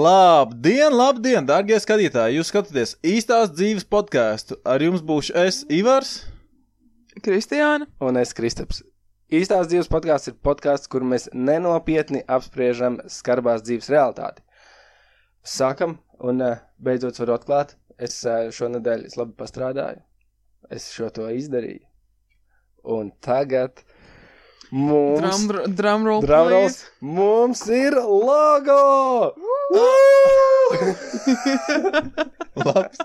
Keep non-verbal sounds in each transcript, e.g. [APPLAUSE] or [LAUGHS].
Labdien, labdien, darbie skatītāji! Jūs skatāties īstās dzīves podkāstu. Ar jums būšu es, Ivars. Kristiāna. Un es, Kristaps. Īstās dzīves podkāsts ir podkāsts, kur mēs nenopietni apspriežam skarbās dzīves realitāti. Sākam, un eh, beidzot varu atklāt, es eh, šonadēļ es labi pastrādāju. Es šo to izdarīju. Un tagad mums, Drum, drumroll. drumrolls, mums ir logo! [LAUGHS] Labs.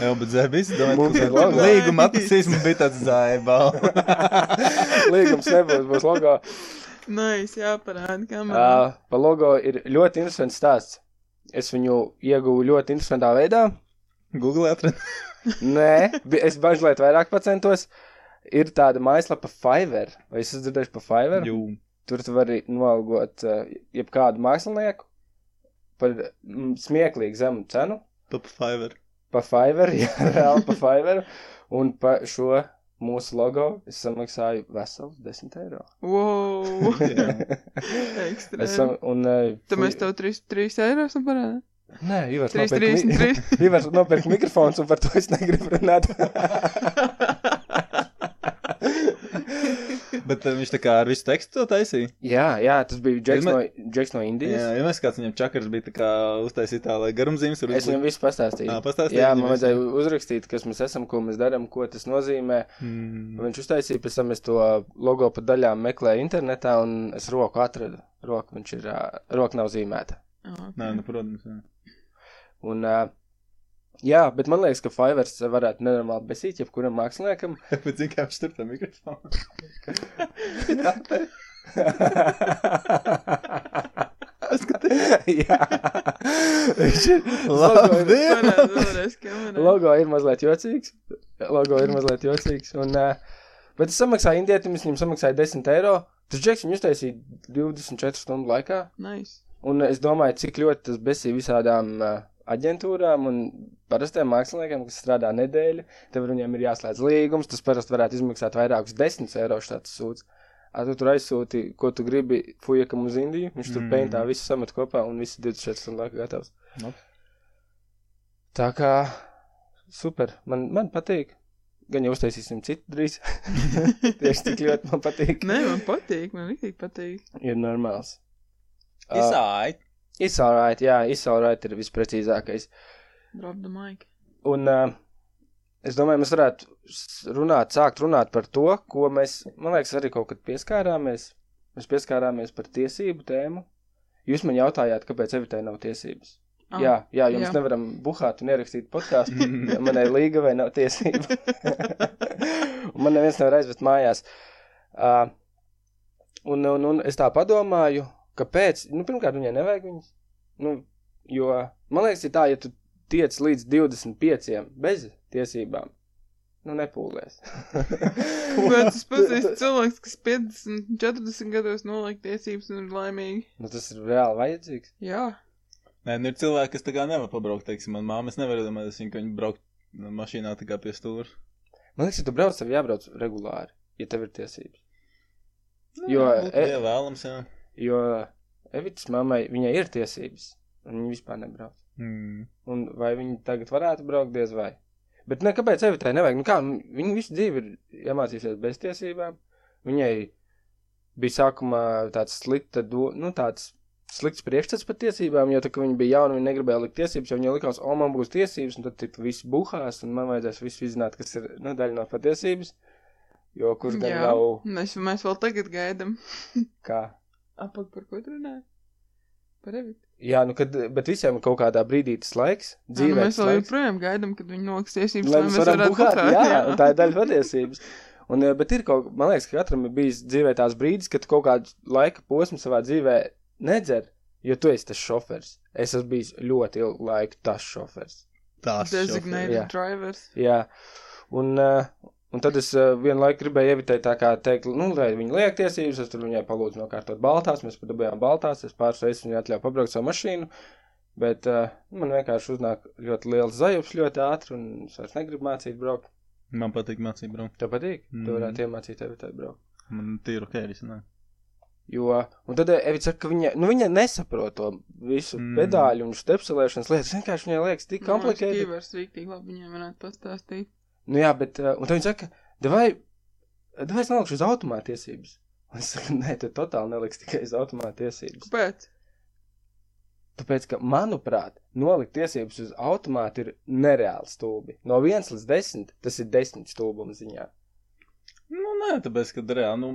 Jā, bet zēbis, Mums ir domāju, logo. ka līguma atlasīsme bija tāds zēbal. [LAUGHS] Līgums nebūs, būs logo. Nice, jāparāda kamerā. Uh, pa logo ir ļoti interesants stāsts. Es viņu ieguvu ļoti interesantā veidā. Google atrada. Nē, es bažlēt vairāk pacentos. Ir tāda mājaslapa Fiverr. Vai es esmu dzirdējis par Fiverr? Jū. Tur tu vari nolgot uh, jebkādu mākslinieku par mm, smieklīgu zemu cenu. Top Fiverr. Pa Fiverr, [LAUGHS] jā, reāli pa Fiverr. Un pa šo mūsu logo es samaksāju veselu 10 eiro. Wow. [LAUGHS] Jā. Ekstra. Es sam, un, uh, Tad mēs tev 3, 3 eiro esam parādā. Nē, Ivars 3, nopirka 3, mi- 3. [LAUGHS] Ivars nopirka mikrofons, un par to es negribu runāt. Bet uh, viņš tā kā ar visu tekstu to taisīja. jā, jā, tas bija Džeks Vienmēr- no, Džeks no Indijas. Jā, ja mēs kāds viņam čakars bija tā kā uztaisīt tā, lai garumzīmes ir Es viņam visu pastāstīju. Ā, pastāstīji Jā, man visu. vajadzēja uzrakstīt, kas mēs esam, ko mēs darām, ko tas nozīmē. Mm. Viņš uztaisīja, pēc tam es to logo pa daļām meklēju internetā, un es roku atradu. Roku viņš ir, roka nav zīmēta. Okay. Nē, nu, protams. Jā. Un, ā, jā, bet man liekas, ka Fivers varētu nenormāli besīt jebkuram māksliniekam. [LAUGHS] Bet zini, kā viņš tur tā mikrofonu. [LAUGHS] jā, viņš ir. Labdien! Parāda vēlreiz kamerā. Logo ir mazliet jocīgs. Logo ir mazliet jocīgs. Un, uh, bet es samaksāju indietim, viņam samaksāju 10 eiro. Tas džeks viņu uztaisīja 24 stundu laikā. Nice. Un es domāju, cik ļoti tas besīja visādām uh, aģentūrām un parastiem māksliniekiem, kas strādā nedēļu. Tev ar viņiem ir jāslēdz līgums. Tas parasti varētu izmaksāt vairākus 10 eiro šāds sūds. A, tu tur aizsūti, ko tu gribi fujakam uz Indiju. Viņš tur Mm. peintā visu samet kopā un viss 24 stundu laikā gatavs. Nu. Tā kā super, man, man patīk. Gan jau uztaisīsim citu drīz. [LAUGHS] Tieši tik ļoti man patīk. Nē, man patīk, man ļoti patīk. Ir normāls. Izāit. It's alright, jā, it's alright ir visprecīzākais. Drop the mic. Un uh, es domāju, mēs varētu runāt, sākt runāt par to, ko mēs, man liekas, arī kaut kad pieskārāmies. Mēs pieskārāmies par tiesību tēmu. Jūs man jautājāt, kāpēc Evitē nav tiesības. Ah, Jā, jā, jums jā. nevaram buhāt un ierakstīt podkāstu. manai līga vai nav tiesība. [LAUGHS] man neviens nevar aizvest mājās. Uh, un, un, un es tā padomāju, kāpēc. Nu, pirmkārt, viņai nevajag viņas. Nu, jo man liekas, ir tā, ja tu tiec līdz 25 bez tiesībām, nu, nepūlies. [LAUGHS] Bet es pazīstu cilvēks, kas 50, 40 gados noliek tiesības un ir laimīgi. nu, tas ir reāli vajadzīgs. Jā. Nē, nu ir cilvēki, kas tā kā nevar pabraukt, teiksim, man māma, es nevaru iedomāties, ka viņi braukt mašīnā tā kā pie stūra. Man liekas, ja tu brauc, tev jābrauc regulāri, ja tev ir tiesības. Nu, Jo, būtu e- vēlams, jā. Jo Evitas mammai, viņai ir tiesības, un viņa vispār nebrauc. Mm. Un vai viņi tagad varētu braukt, diez vai. Bet ne, kāpēc Evitai nevajag? Nu kā, viņa visu dzīvi ir iemācījusies bez tiesībām. Viņai bija sākumā tāds slikta, do, nu tāds slikts priekšstats par tiesībām, jo tā, viņa bija jauna, viņa negribēja likt tiesības, jo viņai likās, o, man būs tiesības, un tad tik visi buhās, un man vajadzēs visu izzināt, kas ir, nu, daļa no patiesības. Jo kurš gan Jā. nav Mēs, mēs vēl tagad gaidam. kā. Apak par ko tu runāji? Par Evitu. Jā, nu, kad, bet visiem ir kaut kādā brīdī tas laiks, Jā, nu, dzīvē. mēs vēl joprojām gaidām, kad viņi noliks tiesības, Lai mēs varam buhāt, buhāt, jā, un tā ir daļa patiesības. Un, eh, bet ir kaut, man liekas, ka katram ir bijis dzīvē tās brīdis, kad kaut kādu laika posmu savā dzīvē nedzer, jo tu esi tas šofers. Es esmu bijis ļoti ilgu laiku tas šofers. Tās Designated Jā. drivers. Jā, un, eh, un tad es eh, vienu laiku gribēju ievitēt tā kā teikt, nu, lai viņi liek tiesības, es tur viņai palūdzu nokārtot baltās, mēs pat dabējām baltās, es pāris reizes viņai atļauju pabraukt savu mašīnu, bet uh, man vienkārši uznāk ļoti liels zajups ļoti ātri, un es vairs negribu mācīt braukt. Man patīk mācīt braukt. Tev patīk? Mm. Tu varētu iemācīt tevi tā braukt. Man tīri ok, nē. Jo, un tad eh, Evita saka, ka viņa, nu, viņa nesaprot to visu Mm. pedāļu un stepselēšanas lietas. Vienkārši viņai liekas tik komplicēti. Kīvers rīktīgi labi viņiem varētu pastāstīt. Nu jā, bet, uh, un tad viņi saka, davai, davai es nelikšu uz automāta tiesības. Un es saku, nē, tu totāli neliks tikai uz automāta tiesības. Kāpēc? Tāpēc, ka, manuprāt, nolikt tiesības uz automātu ir nereāli stulbi. No 1 līdz 10 tas ir 10 stulbuma ziņā. Nu, nē, tāpēc, ka reāli, nu,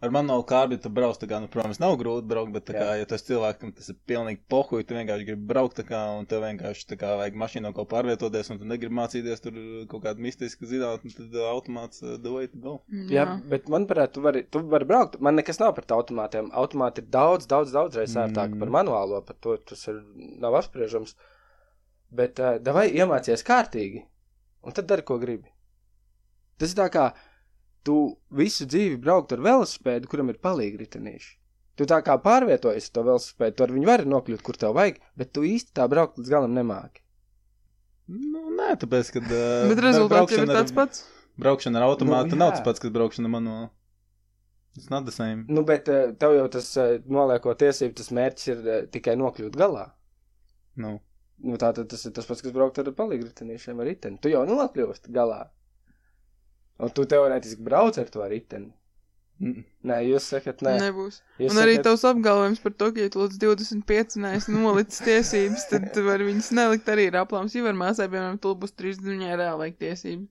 ar manuālu kārbi tu brauc, tā kā, nu, protams, nav grūti braukt, bet, tā kā, ja tas cilvēkam tas ir pilnīgi pohuj, tu vienkārši gribi braukt, tā kā, un tev vienkārši, tā kā, vajag mašīnā kaut pārvietoties, un tu negribi mācīties tur kaut kādu mistisku zinātni, tad uh, automāts uh, the way to go. Jā, bet, manuprāt, tu vari, tu vari braukt. Man nekas nav par automātiem. Automāti ir daudz, daudz, daudz reizes ērtāk Mm. par manuālo, par to tas ir, nav apspriežams. Bet, uh, davai iemācies kārtīgi, un tad dari, ko gribi. Tas ir tā kā tu visu dzīvi braukt ar velosipēdu, kuram ir palīgi ritenīši. Tu tā kā pārvietojies ar to velosipēdu, tu ar viņu vari nokļūt, kur tev vajag, bet tu īsti tā braukt līdz galam nemāki. Nu, nē, tāpēc, ka. Uh, [LAUGHS] Bet rezultāts ir tāds pats. Braukšana ar automātu Nu, nu, nav tas pats, kas braukšana manuāli. Tas nav tas same. Nu, bet uh, tev jau tas uh, nolieko tiesību, tas mērķis ir uh, tikai nokļūt galā. Nu. Nu, tā tad tas ir tas pats, kas braukt ar palīgritenīšiem ar riteni. Tu jau nokļūst galā. Un tu teorētiski brauc ar to riteni. Mm. Nē, jūs sakat, nē. Nebūs. Jūs Un arī sakat, tavs apgalvojums par to, ka, ja tu līdz 25 neesi nolicis tiesības, tad [LAUGHS] tu vari viņas nelikt arī ar aplām. Ja var māsai, piemēram, tu būs 3, viņai reāli vajag tiesības.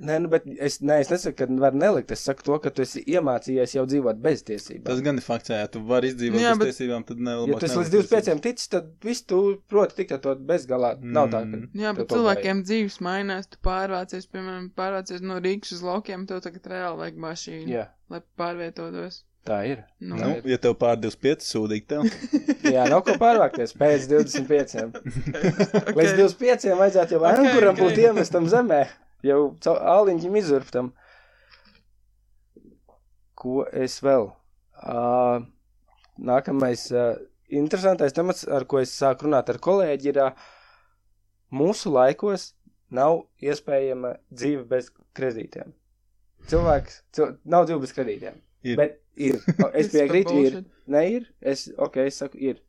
Nē, nu, bet es, nē, es nesaku, ka var nelikt. Es saku to, ka tu esi iemācījies jau dzīvot bez tiesībām. Tas gan ir fakts, ja tu vari izdzīvot Jā, bez bet- tiesībām, tad ne, Ja tu esi līdz 25 ticis, tad viss tu proti tikt ar to bezgalā. Mm. Nav tā, ka. Jā, bet cilvēkiem dzīves mainās. Tu pārvācies, piemēram, pārvācies no Rīgas uz laukiem, tev tagad reāli vajag mašīnu, Jā, lai pārvietotos. tā ir. Nu, Nu, ja tev pār 25 sūdīgi tev. [LAUGHS] Jā, nav ko pārvākties pēc 25. [LAUGHS] Līdz 25 vajadzētu jau Ok, ankuram ok. būt iemestam zemē. Jau āliņķim izurptam. Ko es vēl? Uh, nākamais uh, interesantais temats, ar ko es sāku runāt ar kolēģi, ir uh, mūsu laikos nav iespējama dzīve bez kredītiem. Cilvēks, cil nav dzīve bez kredītiem. Ir. Bet ir. [LAUGHS] O, Es piekrītu, ir. Ne ir, es, ok, es saku, ir.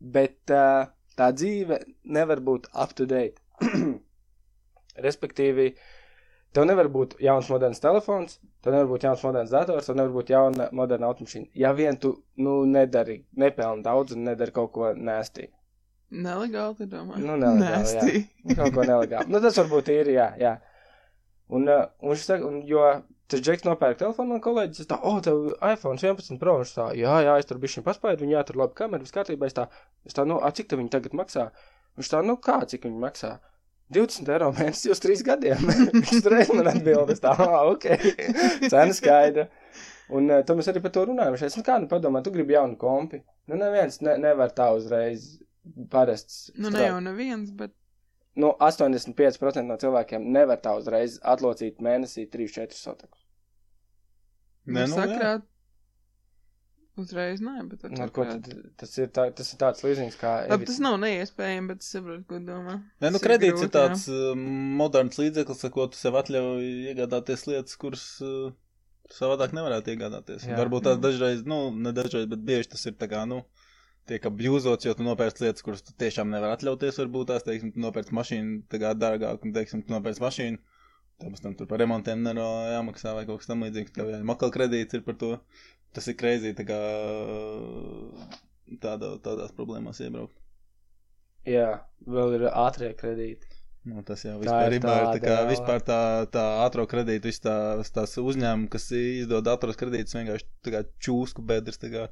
Bet uh, tā dzīve nevar būt up to date. [CLEARS THROAT] Respektīvi, tev nevar būt jauns moderns telefons, tev nevar būt jauns moderns dators, tev nevar būt jauna moderna automašīna. Ja vien tu, nu, nedari, nepelni daudz un nedari kaut ko nēstī. Nelegāli, tu domā? Nu, nelegāli. Kaut ko [LAUGHS] nelegāli. Nu, tas varbūt ir, jā, jā. Un, uh, un saka, un, jo tas džeks nopērk telefonu man kolēģis, tā, o, tev iPhone 11 Pro, viņš tā, jā, jā, es tur bišķiņ paspēju, viņi jā, tur labi kamera, viss kārtībā, es tā, es tā, nu, a, cik te viņi tagad maksā? Viņš tā, nu, kā, cik viņi maksā? 20 eiro mēnesī uz 3 gadiem. [LAUGHS] Viņš reiz man atbild, es tā, ah, ok, [LAUGHS] cena skaidra. Un uh, tad mēs arī par to runājam. Teica, nu kā, nu padomā, tu gribi jaunu kompi. Nu neviens ne, nevar tā uzreiz parasts. Nu, ne jau neviens, bet Nu, 85% no cilvēkiem nevar tā uzreiz atlocīt mēnesī 3-4 sotakus. Nē, nu, jā. sakrāt. Uzreiz nē, bet ar Nu, ar ko tad, tas, ir tā, tas ir tāds līdzīgs kā. Labi, tas nav neiespējami, bet es saprotu, ko domā. Nē, nu, kredīts grūti, ir tāds uh, moderns līdzeklis, ar ko tu sev atļauj iegādāties lietas, kuras uh, savādāk nevarētu iegādāties. Jā. Jā. Varbūt tās dažreiz, nu, ne dažreiz, bet bieži tas ir tā kā, nu, tiek apjūzots, jo tu nopērc lietas, kuras tu tiešām nevar atļauties. Varbūt tās, teiksim, tu nopērc mašīnu tā kā dārgāk, un, teiksim, tu nopērc mašīnu. Tāpēc tam tur par remontiem nero jāmaksā vai kaut kas tam līdzīgs. Tev jāmakal kredīts ir par to. Tas ir kreizī, tā kā tādā, tādās problēmās iebraukt. Jā, vēl ir ātrie kredīti. Nu, tas jau Tā vispār ir ir tā, tā kā vispār tā, tā ātrā kredīta, viss tā, tās uzņēmumi, kas izdod ātros kredītus, vienkārši tā kā čūsku bedres, tā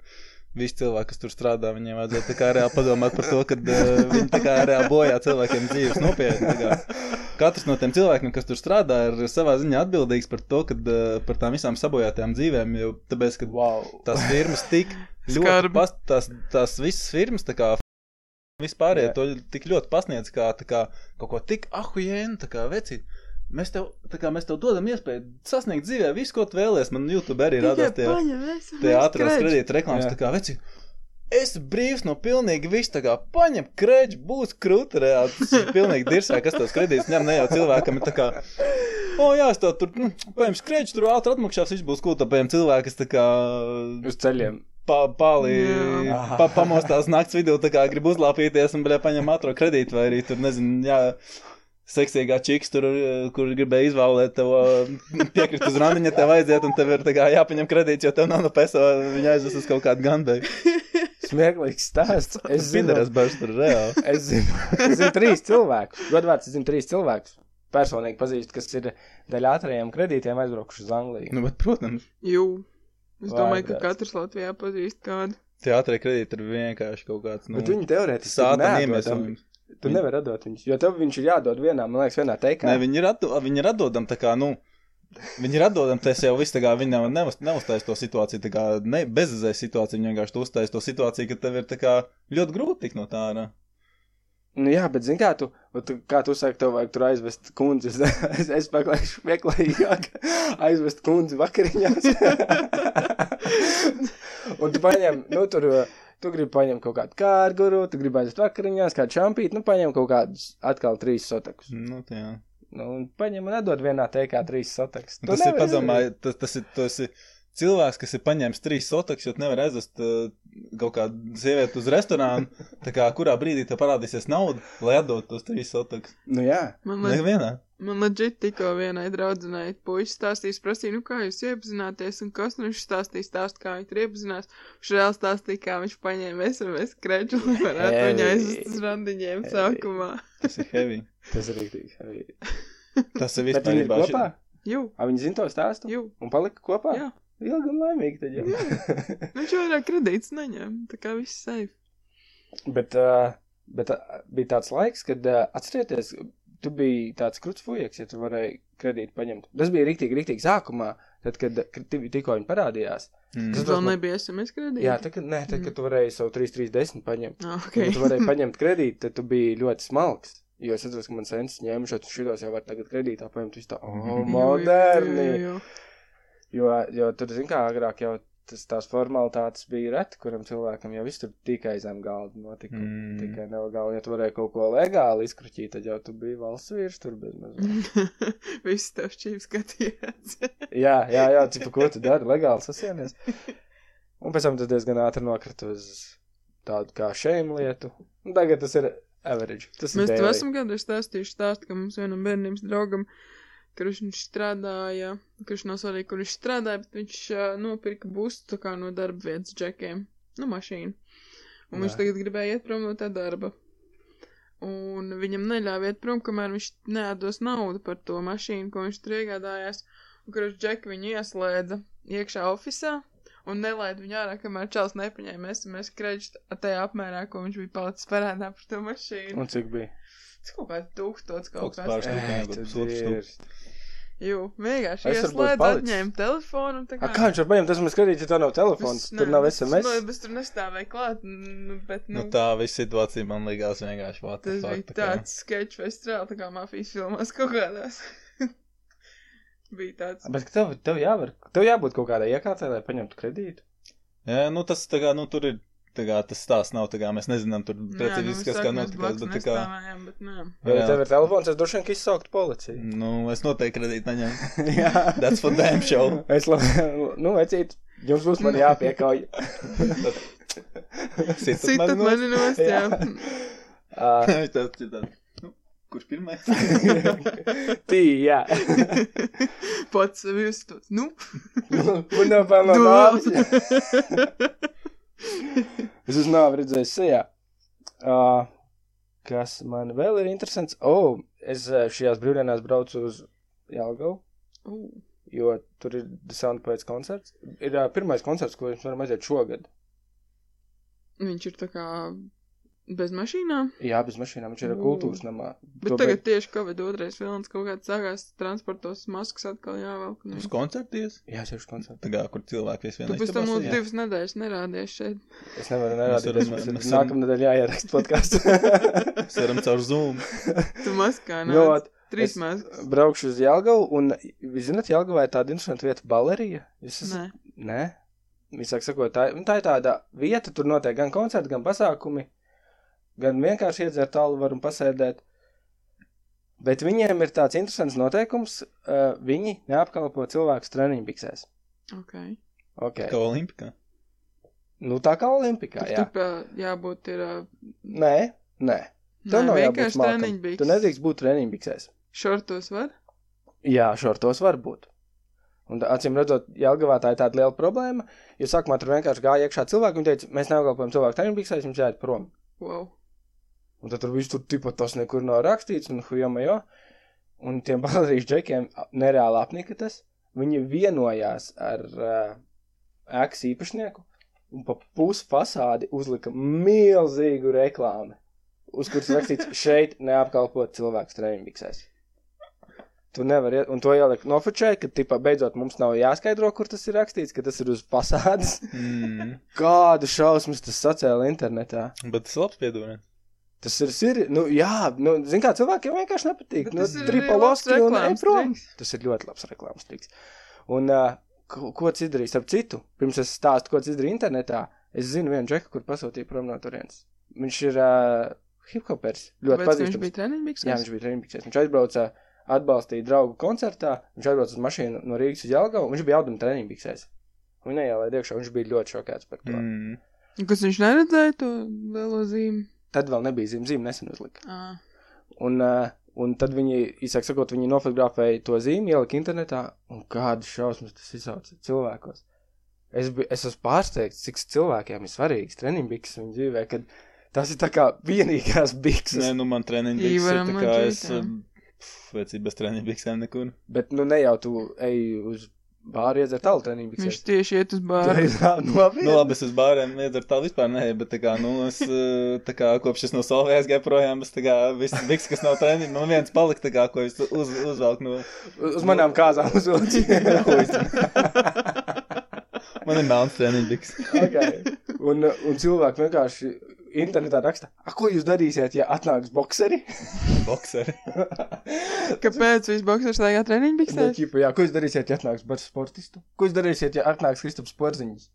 visi cilvēki, kas tur strādā, viņiem vajadzētu tā reāli padomāt par to, ka uh, viņi tā kā reāli bojā cilvēkiem dzīves nopietni. [LAUGHS] Katrs no tiem cilvēkiem, kas tur strādā, ir savā ziņā atbildīgs par to, kad, uh, par tām visām sabojātajām dzīvēm, jo tāpēc, ka Wow. tās firmas tik [LAUGHS] ļoti, pas, tās, tās visas firmas, tā kā vispārējie Jā. to tik ļoti pasniedz, kā, kā kaut ko tik ahujēnu, tā kā veci. Mēs tev, kā mēs tev dodam iespēju sasniegt dzīvē visu, ko tu vēlies. Man YouTube arī radās tie, tie ātrās kredīta reklāmas, Jā. tā kā veci. Es brīvs no pilnīgi viss, tā kā paņem krēķi, būs krūti reāli. Tas ir pilnīgi dirsē, kas tos kredītus ņem, ne jau cilvēkam ir tā kā. o, jā, es to tur, nu, paņem skrēķi, tur ātri atmakšās, viņš būs kūta, paņem cilvēku, kas tā kā Uz ceļiem. pa, pāli, Jā. pa, pamostās nakts vidū, tā kā grib uzlāpīties un, bļā, paņem ātro kredītu, vai arī tur, nezinu, jā, seksīgā čiks tur, kur gribēja izvēlēt tev piekrist uz randiņa, tev aiziet, un tev ir kā jāpaņem kredīts, jo tev nav no peso, viņa aizvest uz kaut kādu ganbeju. Smieklīgs stāsts. [LAUGHS] Es zinu, Pinteres bērns tur reāli. [LAUGHS] es zinu, es zinu trīs cilvēkus. Godvārds, es zinu trīs cilvēkus. Personīgi pazīstu, kas ir dēļ ātrajiem kredītiem aizbraukuši uz Angliju. Nu, bet, protams, Jū. Es domāju, ka Vārds. katrs Latvijā pazīst kādu. teātrē kredīti ir vienkārši kaut kāds, nu, Bet viņi teorētiski sāta iemiesojums. Tu nevari atdot viņus, jo tev viņš ir jādod vienā, man liekas, vienā teikā. Nē, viņi ir, atdo, viņi ir atdodam tā kā, nu, viņi ir atdodam, tas jau viss kā, viņi nav, neuz, neuztais to situāciju, tā kā, ne, bezizējas situāciju, viņi vienkārši uztais to situāciju, ka tev ir kā ļoti grūti tikt no tā, ārā. Nu, jā, bet zini, kā tu, tu, kā tu saki, tev vajag tur aizvest kundzi. Es, es, es meklēju, meklēju, aizvest kundzi vakariņās. Un tu paņem, nu, tur, tu gribi paņemt kaut kādu kārguru, tu gribi aizvest vakariņās, kādu čampīti, nu, paņem kaut kādus atkal trīs sotakus. Nu, tā jā. Nu, un paņem un atdod vienā teikā trīs sotakus. Nu, tas ir, padomāj, tas, tas ir, tas ir cilvēks, kas ir paņēmis trīs sotaks, jo nevar aizvest uh, kaut kādu sievieti uz restorānu, tā kā kurā brīdī tev parādīsies nauda, lai atdot tos trīs sotaks. Nu, jā. Man liekas, Nevienā. Man leģit tikko vienai draudzenei puisis stāstījis, prasīja, nu kā jūs iepazināties, un kas nu viņš stāstīja stāst, kā viņi tur iepazinās. Viņš reāli stāstīja, kā viņš paņēma SMS kreču, lai varētu Heavy. viņu aizvest uz randiņiem Heavy. sākumā. Tas ir heavy. Tas ir rīktīgi. arī. [LAUGHS] Tas ir Bet vispār. viņi ir kopā? Jū, A, viņi zina to stāstu? jū, Un palika kopā? jā. Ilgi un laimīgi tad jau. Viņš vairāk kredīts neņem, tā kā viss safe. Bet, uh, bet uh, bija tāds laiks, kad uh, atcerieties, tu biji tāds krūts fujaks, ja tu varēji kredītu paņemt. Tas bija rīktīgi, rīktīgi sākumā, tad, kad kad ti- tikko viņi parādījās. Mm. Tas vēl nebija SMS kredīts. Jā, tad, kad, nē, tad, kad tu varēji savu 3-3-10 paņemt. Ah, Okay. ok. Kad tu varēji [LAUGHS] paņemt kredītu, tad tu biji ļoti smalks. Jo es atceros, ka man sens ņēma šo šitos jau var tagad kredītā paņemt. Viss tā, oh, moderni. jū, jū, jū. Jo, jo tur, zin kā, agrāk jau tas, tās formalitātes bija reti, kuram cilvēkam jau viss tur tikai zem galda notika. Mm. Tikai nelegāli, ja tu varēji kaut ko legāli izkruķīt, tad jau tu biji valsts vīrs tur bez mazliet. [LAUGHS] Viss tev šķīvi skatījās. [LAUGHS] jā, jā, jā, cik ko tu dari, legāli sasienies. Un pēc tam tu diezgan ātri nokrita uz tādu kā šēmu lietu. Un tagad tas ir average. Tas Mēs ir tev esam kādreiz stāstījuši stāstu, ka mums vienam bērniem draugam, ka viņš strādāja, ka viņš svarīgi, kur viņš strādāja, bet viņš uh, nopirka bustu kā no darba vietas džekiem, nu mašīnu. Un viņš Jā. tagad gribēja iet prom no tā darba. Un viņam neļāva iet prom, kamēr viņš nedos naudu par to mašīnu, ko viņš tur iegādājās. Un kurš džeki viņu ieslēdza iekšā ofisā un nelaida viņu ārā, kamēr čels nepaņēma SMS kredītu tajā apmērā, ko viņš bija palicis parādā par to mašīnu. Un cik bija? Tas kaut kāds tūkstots kaut kāds. pāris tūkstoši. Jū, vienkārši Es ieslēdz, atņēma telefonu tā A, kā viņš var paņemt, tas mums skatīt, ja tā nav telefons, Bez- tur nav SMS. Nu, bez tur nestāvēja klāt, nu, bet, nu, Nu, tā visa situācija man likās vienkārši the tas bija tā kā. tāds sketch festivāls, tā kā mafijas filmās kaut kādās. [LAUGHS] bija tāds. Bet tev, tev jāvar, tev jābūt kaut kādai iekārtai, lai paņemtu kredītu. Jā, nu tas tā kā, nu tur ir, tā kā tas stāsts nav, tā kā mēs nezinām tur Jā, nu, precīzi, kas kā notikās, bet tā kā, Nestāvējām, bet, nē. Ja Jā. tev ir telefons, es droši vien ka izsauktu policiju. nu, es noteikti kredītu neņemu. [LAUGHS] Jā. That's for damn show. Es labi, nu, vecīt, jums būs man jāpiekauj. [LAUGHS] Citat mani nost, jā. Viņš tāds ir tāds, nu, kurš pirmais? [LAUGHS] tī, jā. Pats sevi uzstot. Nu, Man nav vēl no Nu. nāves. [LAUGHS] Es uz nāvi redzēju sejā. Uh, kas man vēl ir interesants? O, oh, es šajās brīvdienās braucu uz Jelgavu, Ū, jo tur ir Soundpēc koncerts. Ir uh, pirmais koncerts, ko mēs varam aiziet šogad. Viņš ir tā kā bez mašīnām. Jā, bez mašīnām viņš ir O. kultūras namā. Bet To tagad tieši Covid otrais vilnis kaut kāds sākās transportos maskas atkal jāvelk. Uz koncerties? Jā, tieši koncerts. Tā kā, kur cilvēki viens Tu vienā pēc tam mums divas nedēļas nerādies šeit. Es nevaru nerādīt. Mēs, mēs mēs nākamnedēļ jāierakst podkāstu. [LAUGHS] Mēs varam caur Zoom. Tu maskā Jo, nāc. Trīs es- maskas. braukšu uz Jelgavu, un, jūs zināt, Jelgavā ir tāda interesanta vieta, balerija. Jūs esat... Nē. Nē, visāk sakot, tā, nu, tā ir tāda vieta, tur notiek gan koncerti, gan pasākumi, gan vienkārši iedzert alvu var un pasēdēt. Bet viņiem ir tāds interesants noteikums, uh, viņi neapkalpo cilvēkus treniņbiksēs. Ok. Okay. Kā Olimpikā. Nu, tā kā Olimpikā, jā. Tur jābūt ir. ā, Nē, nē. Tev nav jābūt treniņbiks. Tu nedrīkst būt treniņbiksēs. Šortos var? Jā, šortos var būt. Un acīm redzot, Jelgavā tā ir tāda liela problēma, jo sākumā tur vienkārši gāja iekšā cilvēki un teica, mēs neapkalpojam cilvēku treniņbiksēs, jums jāiet prom. Wow. Un tad tur viss tur tipa tas nekur nav rakstīts, un hujama jo. Un tiem balerīšu džekiem nereāli apnika tas. Viņi vienojās ar uh, ēkas īpašnieku un pa pusi fasādi uzlika milzīgu reklāmu, uz kuras rakstīts [LAUGHS] šeit neapkalpot cilvēku treniņbiksēs. Tu nevari, iet- un to ielikt nofočē, ka, tipā, beidzot mums nav jāskaidro, kur tas ir rakstīts, ka tas ir uz fasādes. Mm. [LAUGHS] Kādu šausmas tas sacēla internetā. Bet tas labs piedodiens. Tas ir, ir nu, jā, nu, zin kā, cilvēkiem vienkārši nepatīk. Bet Nu, tas ir arī tripaloski labs un reklāmas ej prom. triks. Tas ir ļoti labs reklāmas triks. Un, uh, ko, ko tas izdarīja? Starp citu, pirms es stāstu, ko tas izdarīja internetā, es zinu vienu džeku, kur pasūtīja prom no turienes. Viņš ir uh, hip-hopers, ļoti Tāpēc viņš pazīstams. bija treniņbiks. Jā, viņš bija treniņbiksēs. Viņš aizbrauca, atbalstīja draugu koncertā, viņš aizbrauca uz mašīnu no Rīgas uz Jelgavu, un viņš bija auduma treniņbiksēs. Un neielēja iekšā, viņš bija ļoti šokēts par to. Mm. Mm. Kas viņš neredzēja to lielo zīmi? Tad vēl nebija zīme, zīme nesen uzlika. Ah. Un, uh, un tad viņi, īsāk sakot, viņi nofotografēja to zīmi, ielika internetā, un kādas šausmas tas izsauca cilvēkos. Es, bi, es esmu pārsteigts, cik cilvēkiem ir svarīgs treniņbiks viņu dzīvē, kad tas ir tā kā vienīgās bikses. Nē, nu man treniņbiks ir Īvaram tā kā es, tā. pf, vecīgi bez treniņbiksēm nekur. Bet, nu, ne jau tu ej uz bāru iedzert tālu treniņbiksēs. Viņš tieši iet uz [LAUGHS] bāru. ir tā, nopietni. Nu, labi, es uz bāriem iedzeru tā vispār nē, bet tā kā, nu, es, [LAUGHS] eh, tā kā, kopš es no Solvijas gāju projām, es tā kā, viss biks, kas nav treniņš, man viens palika, tā kā, ko es uz, uzvelku no, Uz manām kāzām [LAUGHS] uzvilci. man ir melns treniņbiks. okay. un, un cilvēki vienkārši internetā raksta, ko jūs darīsiet, ja atnāks bokseri? [LAUGHS] Bokseri. [LAUGHS] Kāpēc viņš boksers staigā Nu, treniņbiksēs? ķipa, jā, ko jūs darīsiet, ja atnāks bars sportistu? Ko jūs darīsiet, ja atnāks Kristaps Porziņš?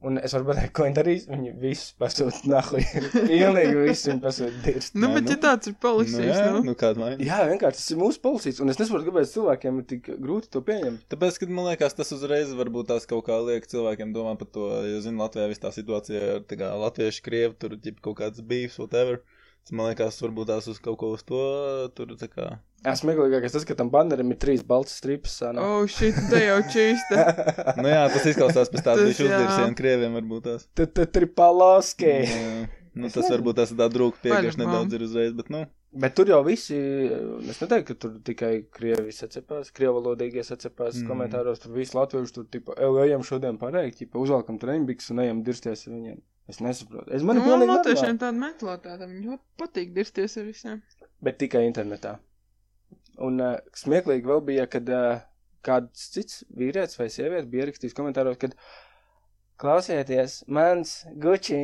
Un es varu pateikt, ko viņi darīs. Viņi visus pasūta nahuj. [LAUGHS] Pilnīgi visus viņi pasūta dirst. Nu, bet nu. ja tāds ir Nu, policijs, jā, nu. nu, kāda vaina. Jā, vienkārši tas ir mūsu policijas. Un es nesaprotu, kāpēc cilvēkiem ir tik grūti to pieņemt. Tāpēc, ka man liekas, tas uzreiz varbūt tās kaut kā liek cilvēkiem domāt par to, jo, zinu, Latvijā viss tā situācija ir, tā kā latvieši, krievi, tur, ģip, kaut kāds beefs, whatever. Tas, man liekas, varbūt tās uz kaut ko uz to, tur, tā kā. Jā, smieklīgākais tas, ka tam banderam ir trīs balts strips. sānā. Oh, shit, te jau čīsta. [LAUGHS] Nu jā, tas izklausās pēc tādas Tas, bišķi uzdirsiem krieviem, varbūt tās. Tripaloski. Jā. Nu, tas varbūt tas tā drūka piegrieš Vaļbām. nedaudz ir uzreiz, bet, nu, Bet tur jau visi, es neteiktu, ka tur tikai krievi sacepās, krievalodīgie sacepās Mm. mm. komentāros, tur visi latvieši tur, tipa, "Ej, ejam šodien pareizi, tipa, uzvelkam treniņbiks un ejam dirsties ar viņiem. Es nesaprotu. Es man Nu, ir pilnīgi latviešiem tāda metlotāta, viņi patīk dirsties ar visiem. Bet tikai internetā. Un uh, smieklīgi vēl bija, kad uh, kāds cits vīrietis vai sieviete bija ierakstījis komentāros, kad klausieties, mans Gucci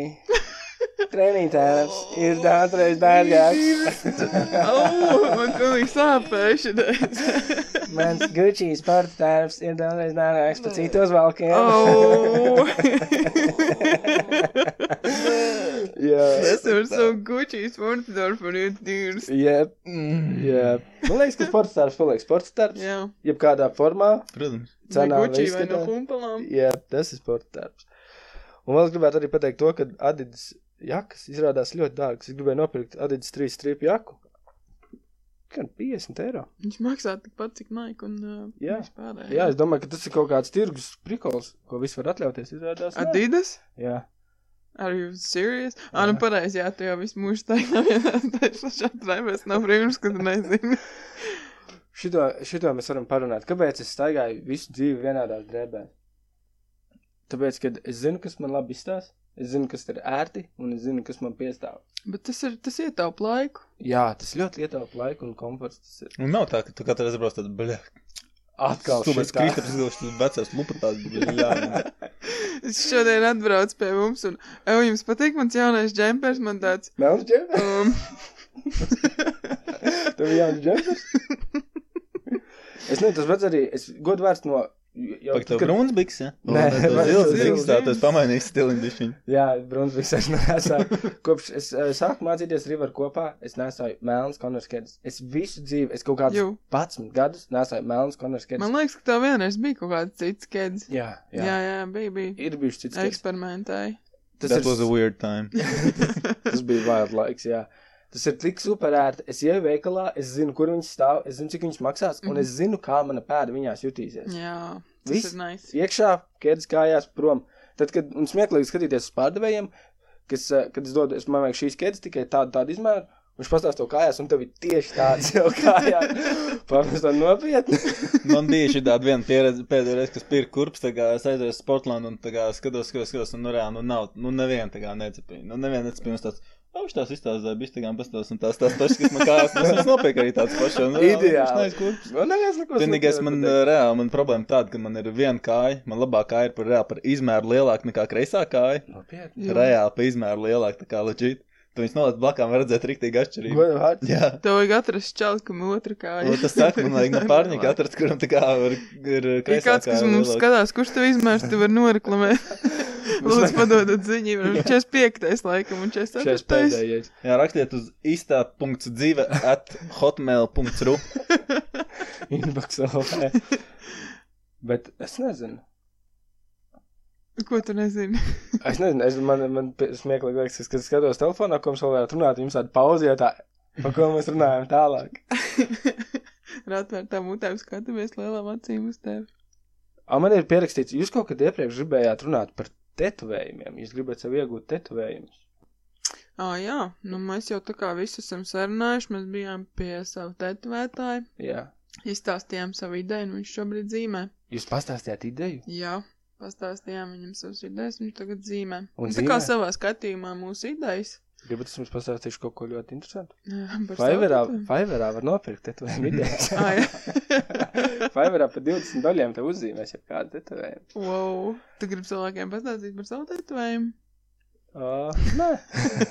[LAUGHS] treniņtēvs ir daudzreiz dārgāks. oh, man pilnīgi sāpēja šitais. [LAUGHS] Mans Gucci sporta tērps ir daudzreiz dārgāks par citos valkiem. oh. [LAUGHS] [LAUGHS] Jā. Es varu savu Gucci sportdorfu un iet dīrs. Jep, mm, jep. Man liekas, ka sporta tērps paliek sporta tērps. Jā. Jebkādā formā, protams. Vai cenā Gucci vai no humpalām. Jā, tas ir sporta tērps. Un vēl es gribētu arī pateikt to, ka Adidas jakas izrādās ļoti dārgas. Es gribēju nopirkt Adidas 3 stripu jaku. Gan 50 eiro. Viņš maksā tikpat, cik Nike un uh, Jā. vispārējais. Jā, es domāju, ka tas ir kaut kāds tirgus prikols, ko viss var atļauties. Izrādās. Adidas? Jā. Are you serious? Ā, Jā. nu pareizi, jā, tu jau visu mūžu staigā vienās [LAUGHS] taisnošās drēbēs, nav brīnums, ka tu nezini. [LAUGHS] Šito, šito mēs varam parunāt. Kāpēc es staigāju visu dzīvi vienādās drēbēs? Tāpēc, ka es zinu, kas man labi izstāsta, es zinu, kas ir ērti, un es zinu, kas man piestāv. Bet tas ir, tas ietaup laiku. Jā, tas ļoti ietaupa laiku un komforts. Tas ir Un nav tā, ka tu katru reizi brauc tāds, bļa, atkal tu mēs. Kristaps izgalvoši, tas vecās lupatās, bļa, jā. [LAUGHS] Es šodien atbraucu pie mums un, ej, jums patīk mans jaunais džempers, man tāds, Melns džempers? um, [LAUGHS] Tev jauns džempers? [LAUGHS] es nezinu, tas pats arī, es godu vērts no jau Pak tev kad- brūns biks, ja? Nē, biks, tā, tas pamainījis stiliņu bišķiņu. Jā, Brunsviks es nesāju. Kopš es uh, sāku mācīties River kopā, es nesāju melnas konverskedes. Es visu dzīvi, es kaut kādus Jū. 11 gadus nesāju melnas konverskedes. Man liekas, ka tev vienreiz bija kaut kāds cits kēdis. Jā, jā. Jā, jā, bija, bija. Ir bijuši cits keds. Eksperimentēji. Tas, That ir, was a weird time. [LAUGHS] tas bija wild laiks, jā. Tas ir tik superērti. Es ieju veikalā, es zinu, kur viņas stāv, es zinu, cik viņas maksās, un es zinu, kā mana pēda viņās jutīsies. Jā, tas Viss. ir nice. Iekšā, ķēdes kājās prom. Tad, kad un smieklīgi skatīties uz pārdevējiem, kas, eh, kad es dodu, es man vajag šīs ķēdes tikai tādu, tādu izmēru, viņš pastāsta to kājās, un tev ir tieši tāds jau [LAUGHS] kājās. Pārmest tā nopietni. [LAUGHS] Man bija šī tāda viena pieredze pēdējā reize, kas pirka kurpes, tā kā es aizēju uz Sportlandu un tā kā skatos, skatos, skatos, un nu reāli, nu nav, nu neviena tā kā necepīja. Nu neviena necepīja, un tāds, oh, viņš tās izstāstīja, bija tā kā pastāst, un tās tās pašas, kas man kājās, es viņas nopirku arī tāds pašs. un, nu, Ideāli. neaiz kurpes. Man neviens neko Vienīgais man reāli, man problēma tāda, ka man ir viena kāja, man labā kāja ir par reāli par izmēru lielāka nekā kreisā kāja. Nopietni. Reāli pa izmēru lielāka, tā kā leģīt. Tu viņus noliec blakām, var redzēt riktīgi atšķirību. Godu vārds. Jā. Tev vajag atrast čalkam otru kāju. Un tas saka, man vajag no [LAUGHS] pārņika atrast, kuram tā kā ir, ir kreisā kāds, kas kāja mums lielāka. skatās, kurš tev izmērs, tu vari noreklamēt. [LAUGHS] Lūdzu, padodat ziņu, ir 45. laikam un Šais 44. pēdējais. Jā, rakstiet uz īstā.dzīve at hotmail.ru. [LAUGHS] Inbox LV. Bet es nezinu. Ko tu nezini? [LAUGHS] Es nezinu, es, man, man smieklīgi liekas, es, kad skatos telefonā, ko mums vēl varētu runāt, jums tāda pauze, jo tā, par ko mēs runājam tālāk. [LAUGHS] Ar atvērtām mutēm skatāmies lielām acīm uz tevi. A, man ir pierakstīts, jūs kaut kad iepriekš gribējāt runāt par tetovējumiem, jūs gribat sev iegūt tetovējumus. Ā, jā, nu mēs jau tā kā visu esam sarunājuši, mēs bijām pie sava tetovētāja, Jā. izstāstījām savu ideju, un viņš šobrīd zīmē. Jūs pastāstījāt ideju? Jā, pastāstījām viņam savas idejas, viņš tagad zīmē. Un Un tā kā zīmē? savā skatījumā mūsu idejas. Gribat es jums pastāstīšu kaut ko ļoti interesantu? Fiverrā. Fiverrā var nopirkt tetovējumu [LAUGHS] idejas. Fiverrā par 20 doļiem te uzzīmēs jau kādu tetovējumu. Wow, tu gribi cilvēkiem pastāstīt par savu tetovējumu? Uh, nē.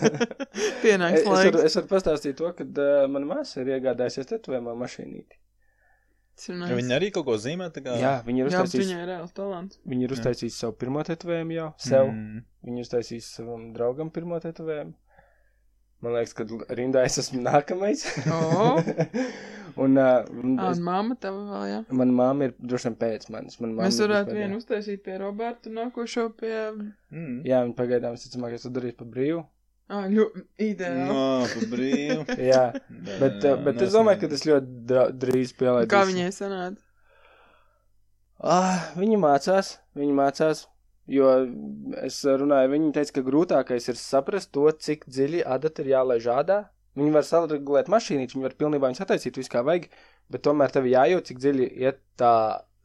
[LAUGHS] Pienāks es, es, varu, laiks. es varu pastāstīt to, ka uh, mana māsa ir iegādājusies tetovējumu mašīnīti. Ir Ja nice. viņi arī kaut ko zīmē, kā. Jā, viņi ir uztaisījusi, viņai ir reāls talants. viņi ir uztaisījusi savu pirmo tetovējumu jau, sev. Mm. Viņi ir uztaisījusi savam draugam pirmo tetovējumu. Man liekas, ka rindā es esmu nākamais. O. [LAUGHS] un uh, Ā, es, un mamma tava vēl, jā. mana māma ir droši vien pēc manis. Mamma Mēs varētu vienu uztaisīt pie Roberta, nākošo pie... Mm. Jā, viņa pagaidām, es ticamāk, es to darīšu pa brīvu. Ideāli. No, pa brīvu. [LAUGHS] Jā, bet, uh, bet es domāju, ka tas ļoti drīz pielaidīšu. Kā viņai sanāca? Ah, viņi mācās, viņi mācās. Jo es runāju, viņi teica, ka grūtākais ir saprast to, cik dziļi adata ir jālaiž ādā. Viņi var saregulēt mašīnīti, viņi var pilnībā viņus attaisīt, visu kā vajag, bet tomēr tev jādod, cik dziļi iet tā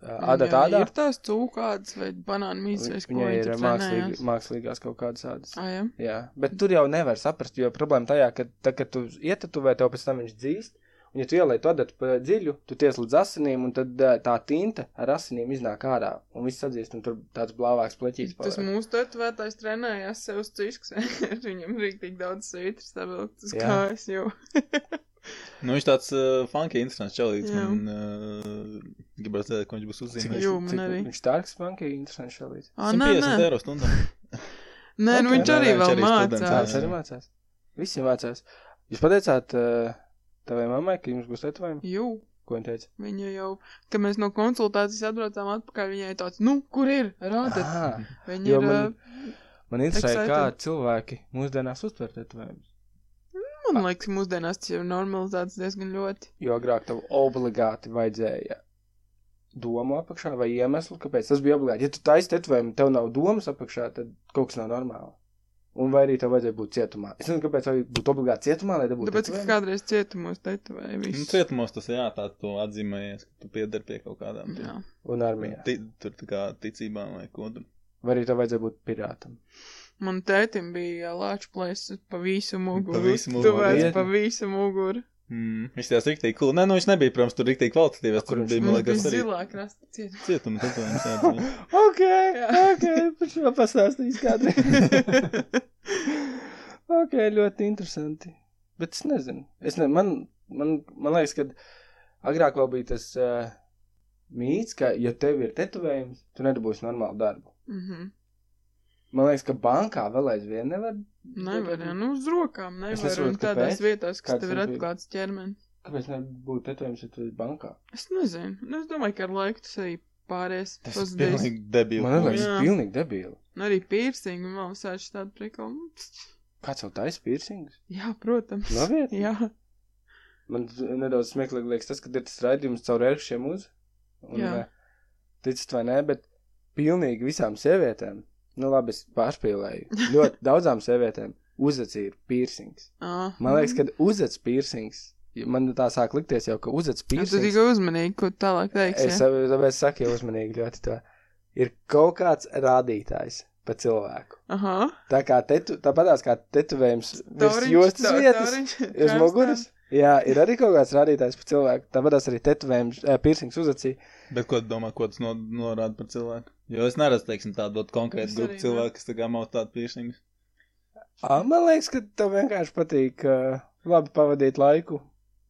adata Viņai ādā. Ir tās cūkādas vai banānu mīsas, vai ko ir mākslīgi, mākslīgās kaut kādas ādas. Ā, jā. Jā, bet tur jau nevar saprast, jo problēma tajā, ka, tā, kad tu ietatuvē, tev pēc tam viņš dzīst, un ja tu ielai to adatu pa dziļu, tu ties līdz asinīm, un tad tā tinta ar asinīm iznāk ārā, un viss atzīst, un tur tāds blāvāks pleķīts Tas mūsu tetovētājs trenējās sev uz cisks. [LAUGHS] Viņam rīktīgi daudz svītras savilkt uz Jā. kājas jau. [LAUGHS] Nu, viņš tāds uh, funky, interesants čelīts. Jā. Man uh, gribētu redzēt, ko viņš būs uzzīmējis. viņš- Jū, man arī. Viņš tārks, manki, interesants šalīts. Ā, nē, 150 nē. eiro stundā. Nē, nu Ok. viņš Nē, arī nē, viņš vēl arī students, Jā, viņš mācās. arī mācās. Visi mācās. Jūs pateicāt uh, tavai mammai, ka jums būs tetovējumi? Jū. Ko viņa teica? Viņa jau, kad mēs no konsultācijas atbraucām atpakaļ, viņai tāds, nu, kur ir? Rādat. Ah, Viņa ir, man- man... interesē, kā cilvēki mūsdienās uztver tetovējumus. Man liekas, mūsdienās tas jau ir normalizēts diezgan ļoti. Jo agrāk tev obligāti vajadzēja domu apakšā vai iemeslu, kāpēc tas bija obligāti. Ja tu taisi tetovējumu, tev nav domas apakšā, tad kaut kas nav normāli. Un vai arī tev vajadzēja būt cietumā. Es nezinu, kāpēc vajag būt obligāti cietumā, lai dabūtu Tāpēc, ka kādreiz cietumos tetovēja Nu, visu. cietumos tas jā, tā tu atzīmējies, ka tu pieder pie kaut kādām. Jā. Un armijā. Ti, tur tā kā ticībām vai ko tur. Vai arī tev vajadzēja būt pirātam. Man tētim bija lāču plēsis pa visu muguru. visu muguru. Tuvēs pa visu muguru. Mm. Viņš tās riktīgi cool. Nē, nu viņš nebija, protams, tur riktīgi kvalitatīvs. Kur Tur bija, man liekas, arī zilā krasta cietuma. cietuma tetovējums. jā. Ok, ok, par šo pastāstīs kādreiz. [LAUGHS] ok, ļoti interesanti. Bet es nezinu. Es ne, man, man, man liekas, ka agrāk vēl bija tas uh, mīts, ka, ja tev ir tetovējums, tu nedabūsi normālu darbu. Mhm. Man liekas, ka bankā vēl aizvien nevar. Nevar, jā, nu uz rokām Es nevar. nesaprotu, Un tādās kāpēc. vietās, kas Kāds tev ir atklāts ķermenis. Kāpēc nebūtu tetovējums, ja tu esi bankā? Es nezinu. Nu, es domāju, ka ar laiku tas arī pāries. Tas ir pilnīgi debīli. Man liekas, tas ir pilnīgi debīli. Nu, arī piercing un vēl visādi tādu prikolu. Nu, Kāds jau taisa piercings? Jā, protams. Nopietni? Jā. Man nedaudz smieklīgi liekas tas, ka ir tas raidījums caur ērkšķiem uz. Un, Jā. eh, Ticat vai nē, bet pilnīgi visām sievietēm, nu labi, es pārspīlēju, ļoti [LAUGHS] daudzām sievietēm uzacis ir piercings. Ah. Man liekas, ka uzacis piercings, man tā sāk likties jau, ka uzacis tu piercings. tikai uzmanīgi, ko tālāk teiksi. Es jā? tāpēc saku jau uzmanīgi ļoti to. Ir kaut kāds rādītājs pa cilvēku. Aha. Tā kā tetu, tāpatās kā tetuvējums virs jostas vietas, uz [LAUGHS] muguras. Jā, ir arī kaut kāds rādītājs par cilvēku. Tāpatās arī tetuvējums, eh, piercings uzacī. Bet ko tu domā, ko tas no, norāda par cilvēku? Jo es neredzu, teiksim, tādu konkrētu grupu cilvēku, kas tā kā maut tādu. Ā, Man liekas, ka tev vienkārši patīk uh, labi pavadīt laiku.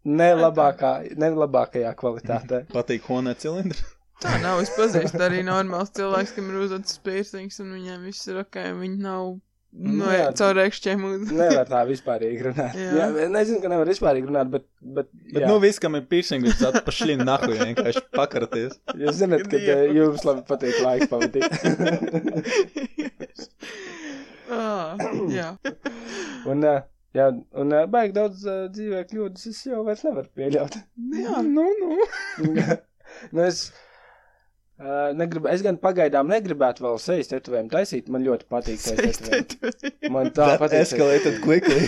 Ne, labākā, ne labākajā kvalitātē. [LAUGHS] Patīk honē cilindri. Tā nav. Es pazīstu arī normāls cilvēks, kam ir uzacis piercings un viņiem viss ir ok, viņi nav Nu jā. caur ekšķiem uz. Nevar tā vispārīgi runāt. Jā. Jā. Nezinu, ka nevar vispārīgi runāt, bet. Bet, Bet, jā. nu, viss, kam ir piercings, tas pašlīm nahu vienkārši pakaraties. [LAUGHS] Jūs zināt, ka eh, jums labi patīk laiku pavadīt. [LAUGHS] ah, jā. [CLEARS THROAT] un, uh, jā, un uh, baigi daudz uh, dzīvē kļūdas es jau vairs nevaru pieļaut. Jā, [LAUGHS] nu, nu. nu, es, uh, negribu, es gan pagaidām negribētu vēl sejas tetovējumu taisīt. Man ļoti patīk sejas tetovējumu. Man tā That patīk. escalated quickly.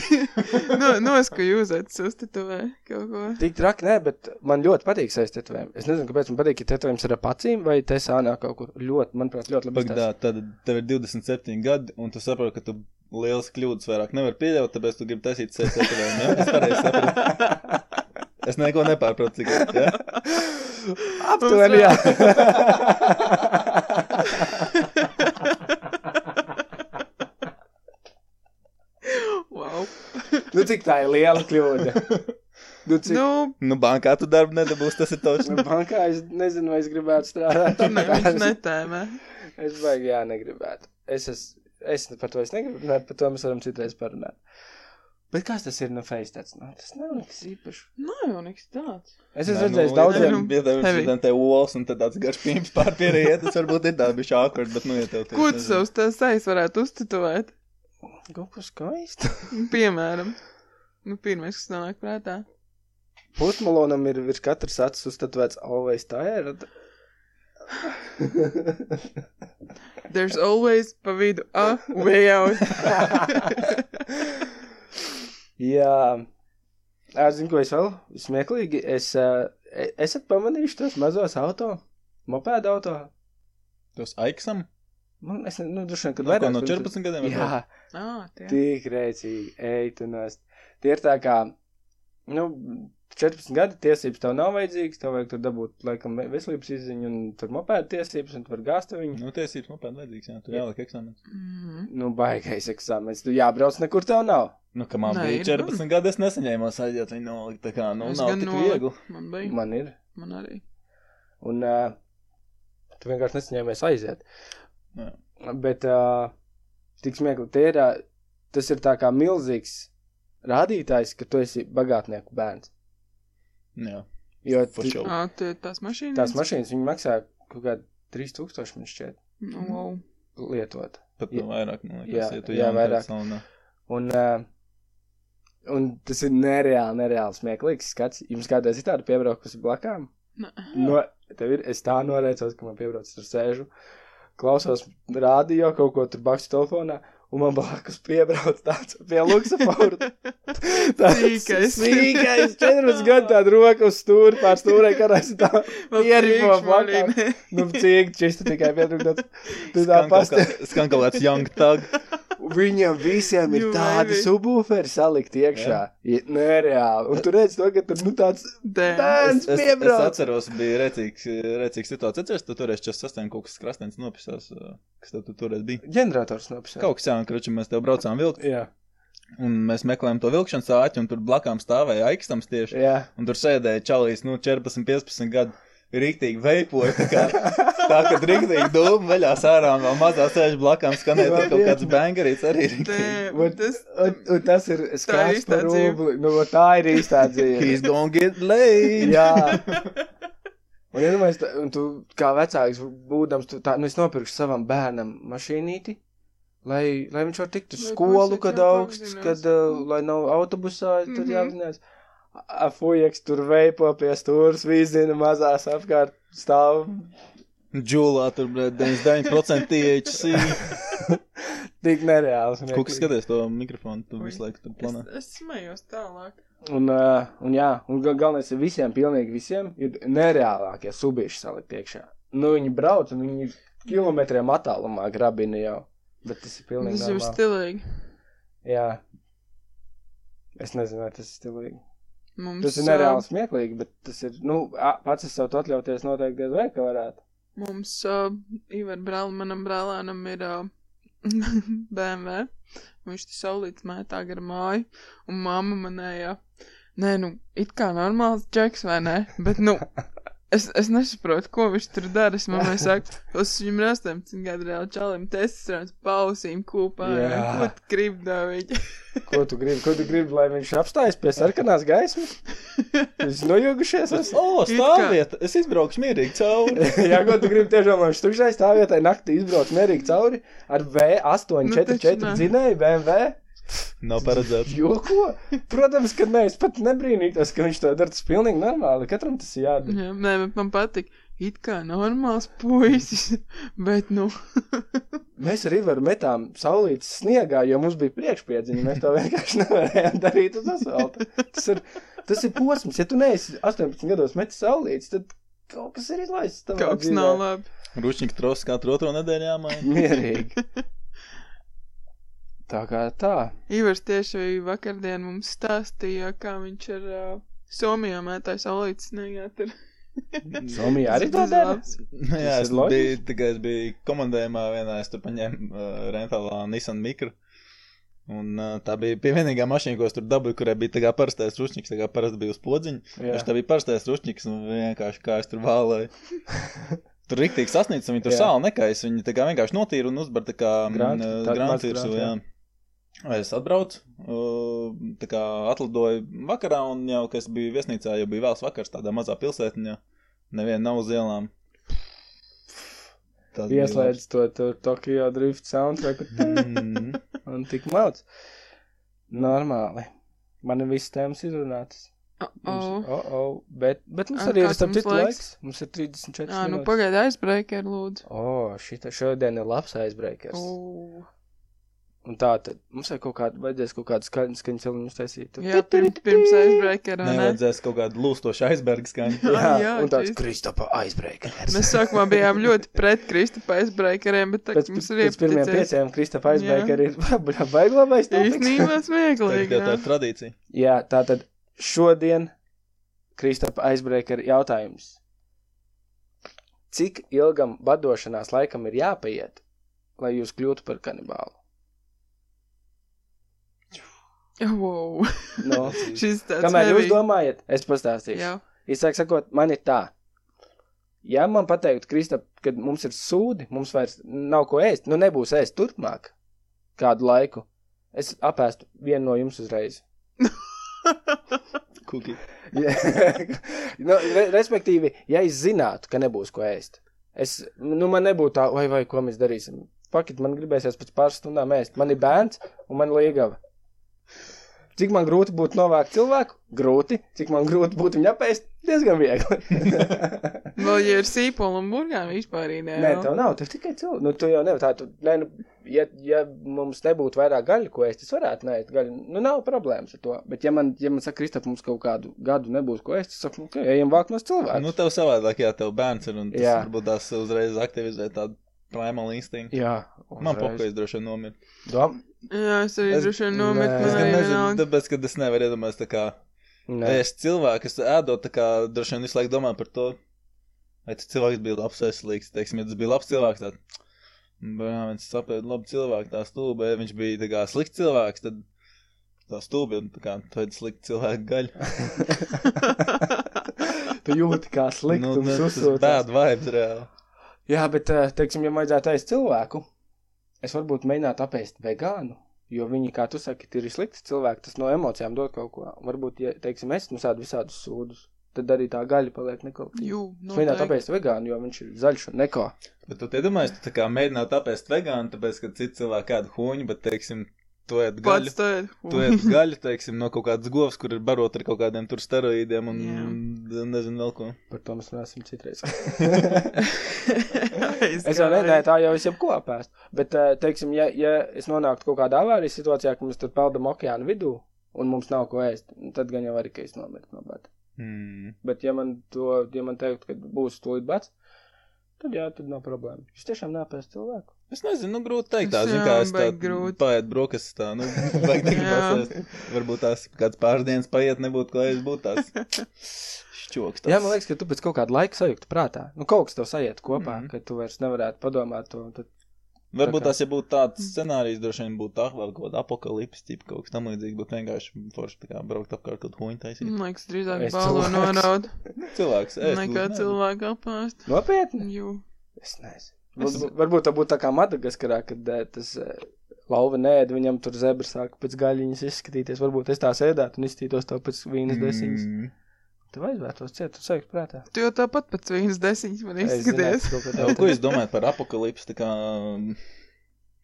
[LAUGHS] es, ka jūs esat uztetuvē kaut ko. Tik traki, nē, bet man ļoti patīk sejas tetovējumi. Es nezinu, kāpēc man patīk, ja tetovējums ir ap acīm vai te sānā kaut kur. Ļoti, manuprāt, ļoti labi. Pagaidā, tad tev ir 27 gadi, un tu saproti, ka tu liels kļūdas vairāk nevar pieļaut, tāpēc tu gribi taisīt sevi ceturtajā. Ja? Es. [LAUGHS] Es neko nepārprotu, cik ja? [LAUGHS] Aptuveni, jā. Wow. nu, cik tā ir liela kļūda? Nu, cik... Nu, Nu, bankā tu darbu nedabūsi, tas ir toši. Nu, bankā es nezinu, vai es gribētu strādāt. tur ne, viņš netēmē. Es baigi, jā, negribētu. Es, es, es par to es negribu runāt, par to mēs varam citreiz parunāt. Bet kas tas ir no face tāds? Nu, tas nav nekas īpašs. Nav jau nekas tāds. Es esmu Nē, redzējis nu, daudziem. nu, heavy. šodien te olas un tad tāds garš pīms pārpierējiet, tas varbūt ir tā bišķi awkward, bet nu, ja tev Ko tu savus tās sejas varētu uztetuvēt? Kaut ko skaistu. Piemēram. Nu, pirmais, kas nāk prātā. Pusmalonam ir virs katras acis uzstatovēts always tired. There's always pa vidu a way out. [LAUGHS] Jā. Es zinu, ko es vēl smieklīgi. Es, uh, esat pamanījuši tos mazos auto, mopēda auto. Tos aiksam? Man, es, nu, droši vien, kad No, ko, vairāk. no 14 gadiem? Jā, ah, tie. tik rēcīgi, ej, tu nost. Tie ir tā kā, nu, 14 gadi tiesības tev nav vajadzīgas, tev vajag tur dabūt, laikam, veselības izziņu un tur mopēda tiesības un tu var gāzt viņu. Nu, tiesības nopietni vajadzīgs, jā, tur jāliek eksāmens. Mm. Nu, baigais eksāmens, tu jābrauc nekur tev nav. Nu, ka man Nē, bija ir 14 gadi, es nesaņēmu aizjūt viņu nolikt, tā kā, nu, Es nav tik noliku. viegli. Man bija. Man ir. Man arī. Un uh, tu vienkārši nesaņēmies aiziet. Jā. Bet, uh, tik smieklīgi, tie ir, uh, tas ir tā kā milzīgs rādītājs, ka tu esi bagātnieku bērns. Jā, Jo sure. Tie tās mašīnas? tās mašīnas, viņi maksā kaut kādā 3000, man šķiet, Nu, wow. lietot. pat Jā. nu vairāk, man liekas, Jā, ja tu jā, vairāk. personu. Un, uh, un tas ir nereāli, nereāli smieklīgs skats. Jums kādreiz ir tāda piebraukusi blakām? Nē. No, tev ir, es tā noreicos, ka man piebrauc tur sēžu, klausos rādio, kaut ko tur bakstu telefonā, un man blakus piebrauc tāds pie luksusforta. [LAUGHS] Sīkais. Sīkais, 14 gadu tāda roka uz stūri, pār stūrē, karās tā. [LAUGHS] Blakām. ne? Nu, cīgi, čista tikai pietrūkstots. Tu tā kā- Skan kaut kāds young tag. [LAUGHS] Viņam visiem ir tādi baby. subwooferi salikt iekšā. Ja, nereāli. Un tu redz to, ka tur, nu, tāds bērns Es, es piebrauc. atceros, bija recīgs, recīgs situācija. Atceries, tu toreiz 48 kaut kas krastens nopisās, kas tev tu toreiz bija. Ģenerators nopisā. Kaut kas jā, un, kroči, mēs tev braucām vilkt, Jā, un mēs meklējām to vilkšanas āķi, un tur blakām stāvēja aikstams tieši. jā. Un tur sēdēja čalīs, nu, 14, 15 gadu. Rīktīgi veipoja, tā kā, tā, kad rīktīgi dūmu veļās ārā un vēl mazā sēž blakām skanēja, tur kaut kāds bangarīts arī rīktīgi. Tē, Un, tas, un, un tas ir skats par rubli. Nu, tā ir īstā dzīve. He's gonna get laid. Jā. [LAUGHS] Un, ja domājies, un tu kā vecāks būdams, tu tā, nu es nopirkšu savam bērnam mašīnīti, lai, lai viņš var tikt uz skolu, kad augsts, kad, uh, lai nav autobusā, tad Mhm. jāapzinās. Afujeks tur veipo pie stūras, vīzina mazās apkārt stāv. Džulā tur, bļed, 99% THC. Tik nereāls. Kaut kas skaties to mikrofonu, tu visu laiku tur es, planā. es smējos tālāk. Un, uh, un jā, un gal- galvenais ir visiem, pilnīgi visiem, ir nereālākie subīši salikt iekšā. Nu, viņi brauc un viņi kilometriem attālumā grabina jau. Bet tas ir pilnīgi Tas jau ir stilīgi. Jā. Es nezinu, vai tas ir stilīgi. Mums, Tas ir nereāli smieklīgi, bet tas ir, nu, pats es sev to atļauties noteikti diez vai, ka varētu. Mums, uh, Ivar brāl, manam brālēnam ir uh, [LAUGHS] BMW. Viņš te saulīts mētā gar māju, un mamma manējā. Nē, nu, it kā normāls džeks, vai ne? Bet, nu, [LAUGHS] es, es nesaprotu, ko viņš tur dara. Es mammai saku, tas viņam ir 18 gadu reāli čalim testosterons pausīm kūpā. Ko tu gribi no viņa? [LAUGHS] Ko tu gribi? Ko tu gribi, lai viņš apstājas pie sarkanās gaismas? Viņš nojogušies. Es... O, It stāviet! Es izbraukšu mierīgi cauri. [LAUGHS] Jā, ko tu gribi tiešām, lai viņš tukšai stāvvietai naktī izbrauc mierīgi cauri ar Nu, taču V844 nē. dzinēju BMW. Nav paredzēts. Joko? Protams, ka nē, es pat nebrīnītos, ka viņš to dara. Tas pilnīgi normāli. Katram tas ir jādara. Jā, nē, bet man patīk. It kā normāls puisis, [LAUGHS] bet, nu, [LAUGHS] Mēs arī varam metām saulītas sniegā, jo mums bija priekšpiedziņa. Mēs to vienkārši [LAUGHS] nevarējām darīt uz asfalta. Tas ir, tas ir posms. Ja tu neesi 18 gados metis saulītas, tad kaut kas ir izlaists. tavā kaut kas dzīvē. nav labi. Ručņika trosas katru otro nedēļu jāmaina. Mierīgi. Tā kā tā. Ivars tieši vakardien mums stāstīja, kā viņš ar uh, Somijā mētāja saulītas sniegā. Tur. [LAUGHS] Somija arī to Tas dara. jā, es biju, tikai es biju komandējumā vienā, es tur paņēmu uh, rentālā Nissan Mikro. Un uh, tā bija pie vienīgā mašīna, ko es tur dabūju, kurai bija tā kā parastais rušņiks, tā kā parasti bija uz podziņa. Viņš tā bija parastais rušņiks un vienkārši kā es tur vālēju. [LAUGHS] Tur rīktīgi sasniedz, un viņi tur sāli nekais, viņi tā kā vienkārši notīra un uzbar tā kā Grāntu, Es atbraucu, tā kā atlidoju vakarā, un jau, kad es biju viesnīcā, jau bija vēls vakars tādā mazā pilsētiņā. Neviena nav uz ielām. Tas bija Ieslēdz to tur Tokyo Drift soundtrack labs. [LAUGHS] Mm. un tik mauc. Normāli. Man ir viss tēmas izrunātas. Mums, Oh. oh, oh, bet, bet mums arī ir mums citu laiks? Mums ir 34 Ā, nu pagaidi aizbreaker, lūdzu. O, oh, šita šodien ir labs aizbreakers. Oh. Un tā tad mums vajag kaut kādu, vajadzēs kaut kādu skaņu, skaņu celiņu taisīt. Jā, pirms, pirms aizbreakera, ne? Nevajadzēs kaut kādu lūstošu aizbergu skaņu. Jā, jā, un tāds Kristapa aizbreakers. Mēs sākumā bijām ļoti pret Kristapa aizbreakeriem, bet Pēc, tagad mums ir pēc pirmiem pieciem Kristapa aizbreakeri ir [LAUGHS] vajag labais. Īstenībā smieklīgi. tā ir tradīcija. Jā, tā tad šodien Kristapa aizbreakeri jautājums. Cik ilgam badošanās laikam ir jāpaiet, lai jūs kļūtu par kanibālu? Wow. [LAUGHS] No, [LAUGHS] Šis tāds kamēr jūs heavy. domājat, es pastāstīšu. Jā. Īsāk sakot, man ir tā. Ja man pateikt, Kristap, kad mums ir sūdi, mums vairs nav ko ēst, nu nebūs ēst turpmāk kādu laiku, es apēstu vienu no jums uzreiz. [LAUGHS] Kuki. Nu, re, respektīvi, ja es zinātu, ka nebūs ko ēst, es, nu, man nebūtu tā, vai, vai, ko mēs darīsim. Pakit, man gribēsies pēc pāris stundām ēst. Man ir bērns un man liegava. Cik man grūti būtu novākt cilvēku? Grūti. Cik man grūti būtu viņu apēst? Diezgan viegli. [LAUGHS] Vēl, ja ir sīpola un burgāni vispār īnē. Nē, tev nav, tev tikai cilvēks. Nu, tu jau nevari tā, tu, nē, nu, ja, ja mums nebūtu vairāk gaļu, ko ēst, es varētu nē, gaļu. Nu, nav problēmas ar to. Bet, ja man, ja man saka, Kristap, mums kaut kādu gadu nebūs ko ēst, es saku, ok, ejam vākt no cilvēka. Nu, tev savādāk, jā, tev bērns ir, un tas Jā. varbūt tās uzreiz aktivizē tādu primal instinktu. Jā, Man pokojas droši vien nomirt. Dom... Jā, es arī Es- droši vien Nē. nometu. Es gan nezinu, tāpēc, ka es nevaru iedomāties tā kā. Nē. Es cilvēku, kas ēdot, tā kā droši vien visu laiku domā par to, vai tas cilvēks bija labs veselīgs. Teiksim, ja tas bija labs cilvēks, tad, jā, viņš sapēta labu cilvēku, tā stūba, ja viņš bija tā kā slikts cilvēks, tad tā un tā kā, tu ēd slikti cilvēku gaļu. [LAUGHS] tu jūti kā Nu, sliktums nu, tas uzsūcās. bad vibes reāli. Jā, bet, eh, teiksim, ja vajadzētu ēst cilvēku, es varbūt mēģinātu apēst vegānu, jo viņi, kā tu saki, ir slikti cilvēki, tas no emocijām dod kaut ko. Varbūt, ja, teiksim, es nu sādu visādus sūdus, tad arī tā gaļa paliek nekautīga. Jū, mēģinātu noteikti. apēst vegānu, jo viņš ir zaļš un neko. Bet tu iedomājies, tu tā kā mēģinātu apēst vegānu, tāpēc, ka citi cilvēki kādu huņu, bet, teiksim, tu ēd gaļu. Tu ēd [LAUGHS] gaļu, teiksim, no kaut kādas govs, kur ir barot ar kaut kādiem tur steroīdiem un Jā. nezinu vēl ko. Par to mēs runāsim citreiz. [LAUGHS] [LAUGHS] es jau nedēļu tā jau es jau ko apēst. Bet, teiksim, ja, ja es nonāktu kaut kādā avārijas situācijā, ka mēs tur peldam okeāna vidū un mums nav ko ēst, tad gan jau arī, ka es nomirtu no bada. Hmm. Bet, ja man to, ja man teikt, ka būs tūlīt bats, tad jā, tad nav problēma. Jūs tiešām nepēst cilvēku. Es nezinu, nu, grūti teikt, tā, Es zin, jā, kā es tā baigi grūti. paēdu brokastis tā, nu, [LAUGHS] vajag negribas. Varbūt tās kāds pāris dienas paiet, nebūtu, ko es būtu tās [LAUGHS] šķoks. Jā, man liekas, ka tu pēc kaut kāda laika sajūti prātā. Nu, kaut kas tev sajiet kopā, mm. -hmm. ka tu vairs nevarētu padomāt to. Tad... Varbūt tā kā- tas, ja būtu tāds scenārijs, droši vien būtu tā, vēl kaut kāda apakalipse, tipa kaut kas tam līdzīgs, būtu vienkārši forši tā kā braukt apkārt kaut huņu taisīt. Man liekas, drīzāk Es balu cilvēks. [LAUGHS] ēst, Nekā cilvēku apāst. Nopietni? Jū. Es nezinu. Es- Varbūt, tā būtu tā kā Madagaskarā, kad eh, tas eh, lauva nēd, viņam tur zebra sāka pēc gaļiņas izskatīties. Varbūt es tā sēdētu un izskatītos to pēc vīnas desiņas. Mm. Tev aizvērtos ciet, tu sajūti prātā. Tu jau tāpat pēc vīnas desiņas man Es izskaties. ko. [LAUGHS] Ko jūs domājat par apakalipsi?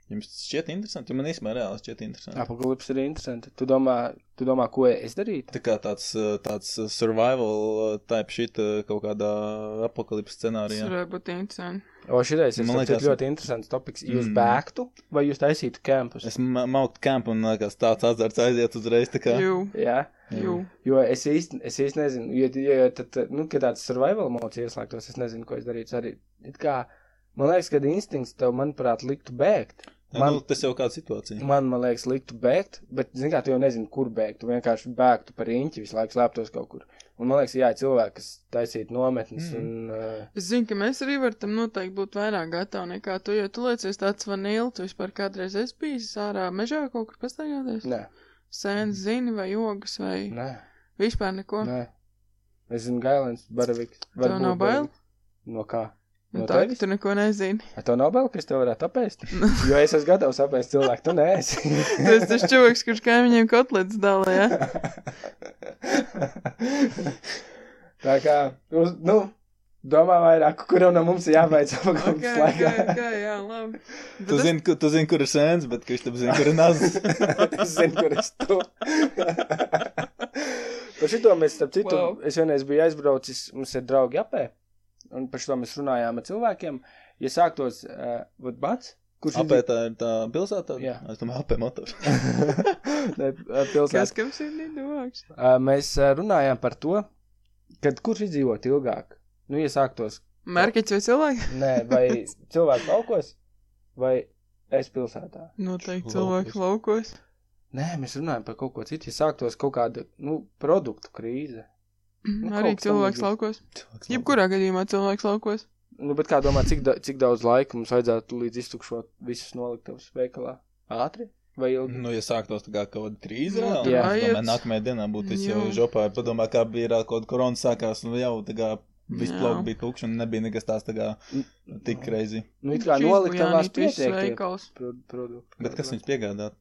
Jums tas šķiet interesanti, man īstenībā reāli šķiet interesanti. Apakalips ir interesanti. Tu domā, tu domā, ko es darītu? Tā kā tāds, uh, tāds uh, survival uh, type shit kaut kādā apakalipses Tas scenārijā. varētu būt interesanti. O, šitais ir Man liekas- ļoti interesants topiks. Jūs Mm. bēgtu vai jūs taisītu kempus? Es ma- mauktu kampu un liekas tāds atzarts aiziet uzreiz tā kā. Jū. Jā. Jū. Jo es īsti, es īsti nezinu, jo, jo tad, nu, kad tāds survival mods ieslēgtos, es nezinu, ko es darītu. Arī, kā, man liekas, ka instinkts tev, manuprāt, liktu bēgt. Man... Nu, tas jau kāda situācija. Man, man liekas, liktu bēgt, bet, zini, kā tu jau nezini, kur bēgt. Tu vienkārši bēgtu par riņķi, visu laiku slēptos kaut kur. Un man liekas, jā, cilvēki, kas taisītu nometnes Mm. un. Uh, Es zinu, ka mēs arī varam tam noteikti būt vairāk gatavi nekā tu, jo tu liecies tāds vanīli, tu vispār kādreiz esi bijis ārā mežā kaut kur pastaigāties. nē, Sēns zini vai jogas vai nē, vispār neko. nē. Es zinu, Gailens, Baraviks. Tev nav bail? No kā? Nu, No tā, ka tevis? tu neko nezini. Vai tev nav bail, ka es tev varētu apēst? [LAUGHS] jo es esmu gatavs apēst cilvēku, tu neesi. [LAUGHS] Tu esi tas čoks, kurš kaimiņiem kotlets dala, jā? [LAUGHS] Tā kā, uz, nu, domā vairāk, kuram no mums ir jābeidz apakšā Ok, ok, slēgā. ok, jā, labi. Bet Tu es- zini, tu zini, kur ir sēns, bet kurš tam zina, kur ir nazis. es zinu, kur es tu. par šito mēs, starp citu, Wow. wow. es vienreiz biju aizbraucis, mums ir draugi apē, un par šito mēs runājām ar cilvēkiem. Ja sāktos, uh, bats, kurš Apē tā ir tā pilsēta? Jā. Es domāju, apē motors. [LAUGHS] ne, ā, Kas kam sirdī domāks? Uh, mēs uh, runājām par to, kad kurš izdzīvot ilgāk. Nu, ja sāktos, Mērķis vai cilvēki? [LAUGHS] nē, vai cilvēks laukos, vai es pilsētā. Noteikti cilvēki laukos. Nē, mēs runājam par kaut ko citu. Ja sāktos kaut kāda, nu, produktu krīze. Nu, Arī cilvēks laukos. Jebkurā gadījumā cilvēks laukos. Nu, bet kā domā, cik, da cik daudz laika mums vajadzētu līdz iztukšot visus noliktavas veikalā? Ātri vai ilgi? Nu, ja sāktos tā kā kaut kāda krīze, Nu, jā. es domāju, nākamajā dienā būtu viss jau Jā. žopā. Padomā, kā bija kaut kāda korona sākās, un jau tā kā viss Jā. plauk bija tukšs, un nebija nekas tās tā kā tik reizi. Nu, it kā noliktavās pietiek produkti. Bet kas viņus piegādāt?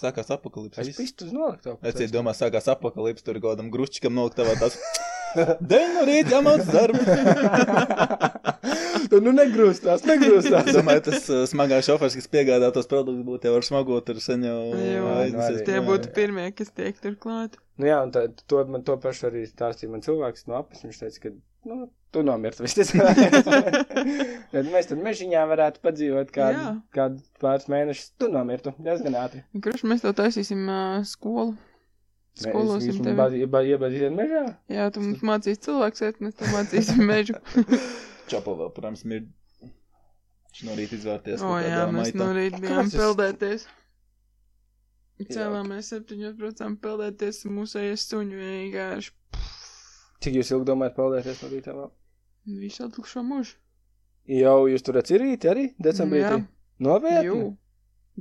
Sākās apakalipse. Es viss. pistu uz noliktavu. Es cīdu domā, sākās apakalipse, tur kaut kādam grušķikam noliktavā tās. [LAUGHS] Deņ no rīta jāmāc darbu. [LAUGHS] Tu nu negrūstās, Es negrūstās. domāju, tas uh, smagais šofers, kas piegādā tos produktus, būtu jau ar smagot ar sen jau. Aiznesis. nu arī. Tie būtu pirmie, kas tiek tur klāt. Nu jā, un tā, to, man to pašu arī stāstīja man cilvēks no apes. Viņš teica, ka, nu, tu nomirti visticamāk. [LAUGHS] [LAUGHS] Bet mēs tad mežiņā varētu padzīvot kādu, Jā. kādu pāris mēnešus. Tu nomirtu diezgan ātri. Kurš mēs tev taisīsim uh, skolu? Skolosim tevi. Iebadīsim mežā. Jā, tu mums mācīs cilvēks, iet, mēs tev mācīsim mežu. [LAUGHS] Čapo vēl, protams, ir. Viņš no rīta izvērties. O, jā, mēs no rīta bijām Kāds peldēties. Cēlāmies septiņos procentiem peldēties, mūsējies suņu vienkārši Cik jūs ilgi domājat peldēties no rīta vēl? visu atlikušo mūžu. Jau jūs tur atcerīt arī decembrī? Jā. Jū,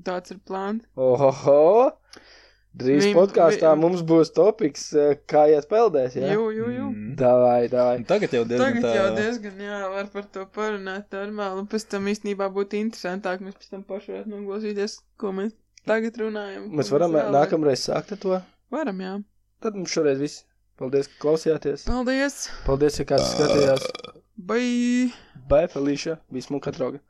tāds ir plāns. Ohoho! Drīz Vim- podkāstā vi- mums būs topiks, eh, kā iet peldēs, jā? Jū, jū, jū. Mm. Davai, davai. Un Tagad jau diezgan Tagad tā. jau diezgan, jā, var par to parunāt normāli, un pēc tam īstenībā būtu interesantāk, mēs pēc tam paši varētu noklausīties, ko mēs tagad runājam. Mēs varam vēlamies. nākamreiz sākt ar to. Varam, jā. Tad mums šoreiz viss. Paldies, ka klausījāties. Paldies! Paldies, ja kāds skatījās. Bye! Bye, Felīša. Vismu katrauga.